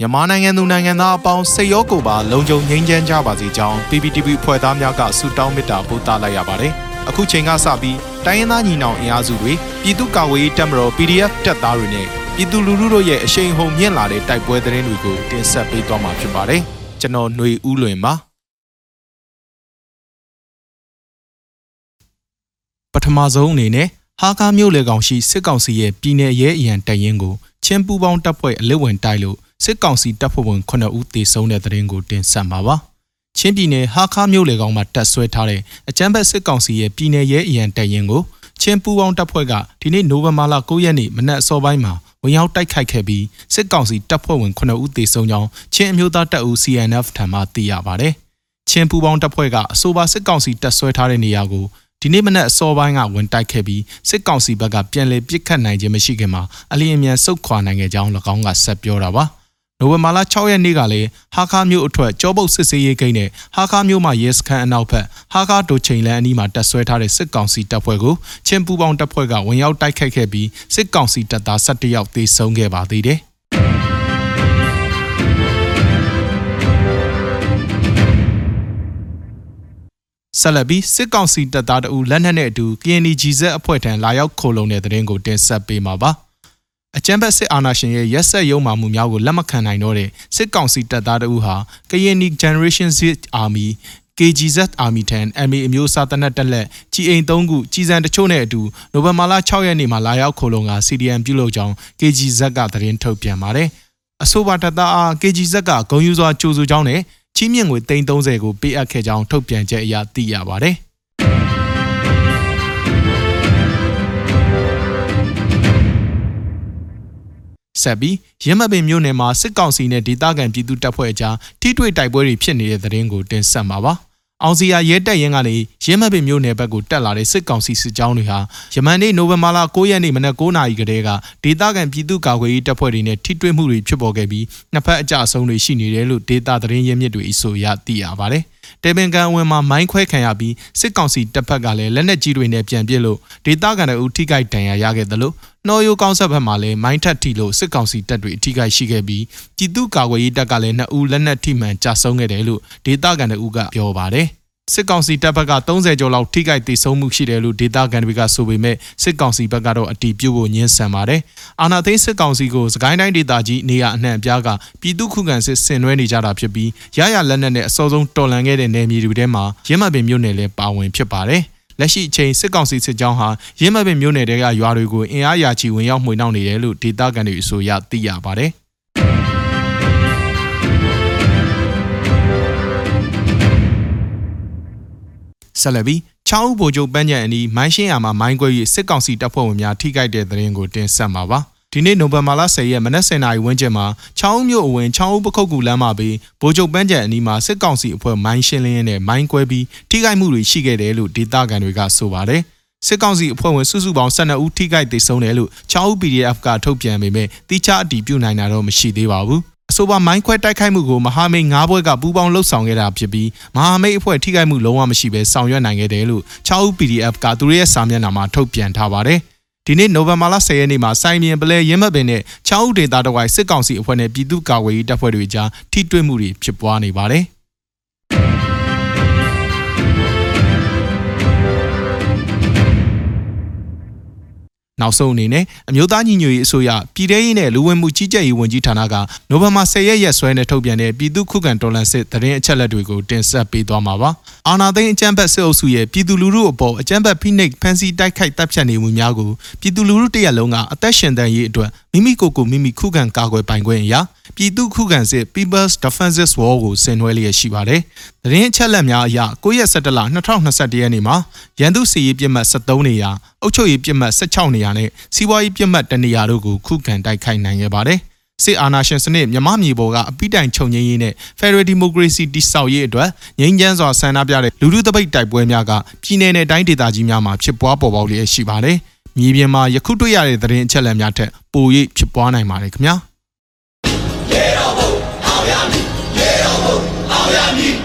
မြန်မာနိုင်ငံသူနိုင်ငံသားအပေါင်းစိတ်ရောကိုယ်ပါလုံခြုံငြိမ်းချမ်းကြပါစေကြောင်း PPTV ဖွဲ့သားများကဆုတောင်းမေတ္တာပို့သလိုက်ရပါတယ်။အခုချိန်ကစပြီးတိုင်းရင်းသားညီနောင်အင်အားစုတွေပြည်သူ့ကာကွယ်ရေးတပ်မတော် PDF တပ်သားတွေနဲ့ပြည်သူလူထုတို့ရဲ့အရှိန်ဟုန်မြင့်လာတဲ့တိုက်ပွဲသတင်းတွေကိုတင်ဆက်ပေးသွားမှာဖြစ်ပါတယ်။ကျွန်တော်ຫນွေဦးလွင်ပါပထမဆုံးအနေနဲ့ဟာကားမြို့လေကောင်ရှိစစ်ကောင်စီရဲ့ပြည်내ရဲအရန်တပ်ရင်းကိုချင်းပူပေါင်းတပ်ဖွဲ့အလက်ဝင်တိုက်လို့ စစ်ကောင်စီတပ်ဖွဲ့ဝင်9ဦးသေဆုံးတဲ့သတင်းကိုတင်ဆက်ပါပါ။ချင်းပြည်နယ်ဟာခါမြို့လေကောင်မှာတပ်ဆွဲထားတဲ့အကြမ်းဖက်စစ်ကောင်စီရဲ့ပြည်내ရဲအရန်တပ်ရင်းကိုချင်းပူပေါင်းတပ်ဖွဲ့ကဒီနေ့နိုဝင်ဘာလ9ရက်နေ့မနက်အစောပိုင်းမှာဝင်ရောက်တိုက်ခိုက်ခဲ့ပြီးစစ်ကောင်စီတပ်ဖွဲ့ဝင်9ဦးသေဆုံးကြောင်းချင်းအမျိုးသားတပ်ဦး CNF ထံမှသိရပါဗျ။ချင်းပူပေါင်းတပ်ဖွဲ့ကအဆိုပါစစ်ကောင်စီတပ်ဆွဲထားတဲ့နေရာကိုဒီနေ့မနက်အစောပိုင်းကဝင်တိုက်ခဲ့ပြီးစစ်ကောင်စီဘက်ကပြန်လည်ပစ်ခတ်နိုင်ခြင်းမရှိခင်မှာအလျင်အမြန်ဆုတ်ခွာနိုင်ခဲ့ကြောင်း၎င်းကဆက်ပြောတာပါ နိုဝင်ဘာလ6ရက်နေ့ကလည်းဟာခါမြို့အထွတ်ကြောပုတ်စစ်စေးရေးဂိတ်နဲ့ဟာခါမြို့မှာရဲစခန်းအနောက်ဘက်ဟာခါဒိုချိန်လန်အနီးမှာတပ်ဆွဲထားတဲ့စစ်ကောင်စီတပ်ဖွဲ့ကိုချင်းပူပေါင်းတပ်ဖွဲ့ကဝင်ရောက်တိုက်ခိုက်ခဲ့ပြီးစစ်ကောင်စီတပ်သား17ယောက်သေဆုံးခဲ့ပါသေးတယ်ဆက်လက်ပြီးစစ်ကောင်စီတပ်သားတအူလက်နက်နဲ့အတူ KNG ဇက်အဖွဲ့ထံလာရောက်ခိုလုံတဲ့တဲ့ရင်ကိုတင်ဆက်ပေးမှာပါ အကြမ်းဖက်စစ်အာဏာရှင်ရဲ့ရက်ဆက်ရုံမှမှုများကိုလက်မခံနိုင်တော့တဲ့စစ်ကောင်စီတပ်သားတအူဟာ KNG Generation Z Army KGZ Army ထံ MA အမျိုးအစားတနက်တက်လက်ကြီးအိမ်၃ခုကြီးစံတချို့နဲ့အတူနိုဝင်ဘာလ6ရက်နေ့မှာလာရောက်ခိုလုံက CDM ပြုလုပ်ကြောင်း KGZ ကသတင်းထုတ်ပြန်ပါတယ်အဆိုပါတပ်သားအား KGZ ကဂုံယူစွာကြိုးဆိုကြောင်းနဲ့ချီးမြှင့်ငွေ330ကိုပေးအပ်ခဲ့ကြောင်းထုတ်ပြန်ချက်အရသိရပါတယ်။ ဆက်ပြီးရမပင်မြို့နယ်မှာစစ်ကောင်စီနဲ့ဒေသခံပြည်သူတပ်ဖွဲ့အကြားထိတွေ့တိုက်ပွဲတွေဖြစ်နေတဲ့သတင်းကိုတင်ဆက်မှာပါ။အောင်စီယာရဲတပ်ရင်းကနေရဲမပင်မြို့နယ်ဘက်ကိုတက်လာတဲ့စစ်ကောင်စီစစ်ကြောင်းတွေဟာယမန်နေ့နိုဝင်ဘာလ9ရက်နေ့မနက်9:00နာရီကတည်းကဒေသခံပြည်သူ့ကာကွယ်ရေးတပ်ဖွဲ့တွေနဲ့ထိတွေ့မှုတွေဖြစ်ပေါ်ခဲ့ပြီးနှစ်ဖက်အကြအဆုံးတွေရှိနေတယ်လို့ဒေသသတင်းရင်းမြစ်တွေအဆိုအရသိရပါတယ်။တေပင်ကန်အဝင်မှာမိုင်းခွဲခံရပြီးစစ်ကောင်စီတပ်ဖက်ကလည်းလက်နက်ကြီးတွေနဲ့ပြန်ပစ်လို့ဒေသခံတွေထိခိုက်ဒဏ်ရာရခဲ့တယ်လို့ နှော်ရိုးကောင်းဆက်ဘက်မှာလည်းမိုင်းထက်ထီလို့စစ်ကောင်စီတပ်တွေအထိခိုက်ရှိခဲ့ပြီးပြည်သူ့ကာကွယ်ရေးတပ်ကလည်းနှစ်ဦးလက်နက်ထိမှန်ကြာဆုံးခဲ့တယ်လို့ဒေသခံတွေကပြောပါတယ်စစ်ကောင်စီတပ်ဘက်က30ကျော်လောက်ထိခိုက်ဒေဆုံးမှုရှိတယ်လို့ဒေသခံတွေကဆိုပေမဲ့စစ်ကောင်စီဘက်ကတော့အတီးပြုတ်ဖို့ညှင်းဆန်ပါတယ်။အာနာသိန်းစစ်ကောင်စီကိုစကိုင်းတိုင်းဒေသကြီးနေရအနှံ့အပြားကပြည်သူခုခံစစ်ဆင်နွှဲနေကြတာဖြစ်ပြီးရရလက်နက်နဲ့အစောဆုံးတော်လှန်ခဲ့တဲ့နယ်မြေတွေထဲမှာရင်းမပင်မြို့နယ်လည်းပါဝင်ဖြစ်ပါတယ်။ လက်ရှိအချိန်စစ်ကောင်စီစစ်ကြောင်းဟာရင်းမပင်မြို့နယ်တွေကရွာတွေကိုအင်အားရာချီဝင်ရောက်မှွေနှောက်နေတယ်လို့ဒေသခံတွေအဆိုအရသိရပါတယ်ဆက်လက်ပြီးချောင်းဦးဗိုလ်ချုပ်ပန်းချံအနီးမိုင်းရှင်းရမှာမိုင်းကွဲ၍စစ်ကောင်စီတပ်ဖွဲ့ဝင်များထိခိုက်တဲ့သတင်းကိုတင်ဆက်မှာပါ ဒီနေ့နိုဝင်ဘာလ10ရက်မနက်10:00နာရီဝန်းကျင်မှာချောင်းမြို့အဝင်ချောင်းဦးပခုတ်ကူလမ်းမှာပြီးဗိုလ်ချုပ်ပန်းချံအနီးမှာစစ်ကောင်စီအဖွဲ့မိုင်းရှင်းလင်းနဲ့မိုင်းကွဲပြီးထိခိုက်မှုတွေရှိခဲ့တယ်လို့ဒေသခံတွေကဆိုပါတယ်စစ်ကောင်စီအဖွဲ့ဝင်စုစုပေါင်း12ဦးထိခိုက်ဒေဆုံးတယ်လို့ချောင်းဦး PDF ကထုတ်ပြန်ပေမဲ့တိကျအတည်ပြုနိုင်တာတော့မရှိသေးပါဘူးအဆိုပါမိုင်းခွဲတိုက်ခိုက်မှုကိုမဟာမိတ်၅ဘွဲကပူးပေါင်းလှုပ်ဆောင်ခဲ့တာဖြစ်ပြီးမဟာမိတ်အဖွဲ့ထိခိုက်မှုလုံးဝမရှိဘဲဆောင်ရွက်နိုင်ခဲ့တယ်လို့6ဦး PDF ကသူတို့ရဲ့စာမျက်နှာမှာထုတ်ပြန်ထားပါတယ်။ ဒီနေ့နိုဝင်ဘာလ10ရက်နေ့မှာစိုင်းမြင်ပလဲရင်းမပင်နဲ့6ဦးဒေသတဝိုင်စစ်ကောင်စီအဖွဲ့နဲ့ပြည်သူ့ကာကွယ်ရေးတပ်ဖွဲ့တွေကြားထိတွေ့မှုတွေဖြစ်ပွားနေပါတယ်။ နောက်ဆုံးအနေနဲ့အမျိုးသားညီညွတ်ရေးအစိုးရပြည်ထရေးနဲ့လူဝင်မှုကြီးကြပ်ရေးဝန်ကြီးဌာနကနိုဝင်ဘာ10ရက်ရက်စွဲနဲ့ထုတ်ပြန်တဲ့ပြည်သူ့ခုခံတော်လှန်စစ်သတင်းအချက်အလက်တွေကိုတင်ဆက်ပေးသွားမှာပါ။အာဏာသိမ်းအကြမ်းဖက်စစ်အုပ်စုရဲ့ပြည်သူလူထုအပေါ်အကြမ်းဖက်ဖိနှိပ်ဖမ်းဆီးတိုက်ခိုက်တပ်ဖြတ်နေမှုများကိုပြည်သူလူထုတရက်လုံးကအသက်ရှင်တန်ရေးအတွက်မိမိကိုယ်ကိုမိမိခုခံကာကွယ်ပိုင်ခွင့်အရာပြည်သူခုခံစစ် People's Defensive War ကိုဆင်နွှဲလျက်ရှိပါတယ်။သတင်းအချက်အလက်များအရ9ရက်17လ2021ရက်နေ့မှာရန်သူစီရေးပြစ်မှတ်73နေရာအုပ်ချုပ်ရေးပြစ်မှတ်16နေရာနဲ့စီးပွားရေးပြစ်မှတ်တနေရာတို့ကိုခုခံတိုက်ခိုက်နိုင်ခဲ့ပါတယ်။စစ်အာဏာရှင်စနစ်မြမမြေပေါ်ကအပိတိုင်ချုပ်ငြိမ်းရေးနဲ့ Federal Democracy တိဆောက်ရေးအတွက်ငြိမ်းချမ်းစွာဆန္ဒပြတဲ့လူထုတပိတ်တိုက်ပွဲများကပြည်내နဲ့တိုင်းဒေသကြီးများမှာဖြစ်ပွားပေါ်ပေါက်လျက်ရှိပါတယ်။မြေပြင်မှာယခုတွေ့ရတဲ့သတင်းအချက်အလက်များထက်ပို၍ဖြစ်ပွားနိုင်ပါတယ်ခင်ဗျာရေတော်ဘုံအောင်ရမည်ရေတော်ဘုံအောင်ရမည်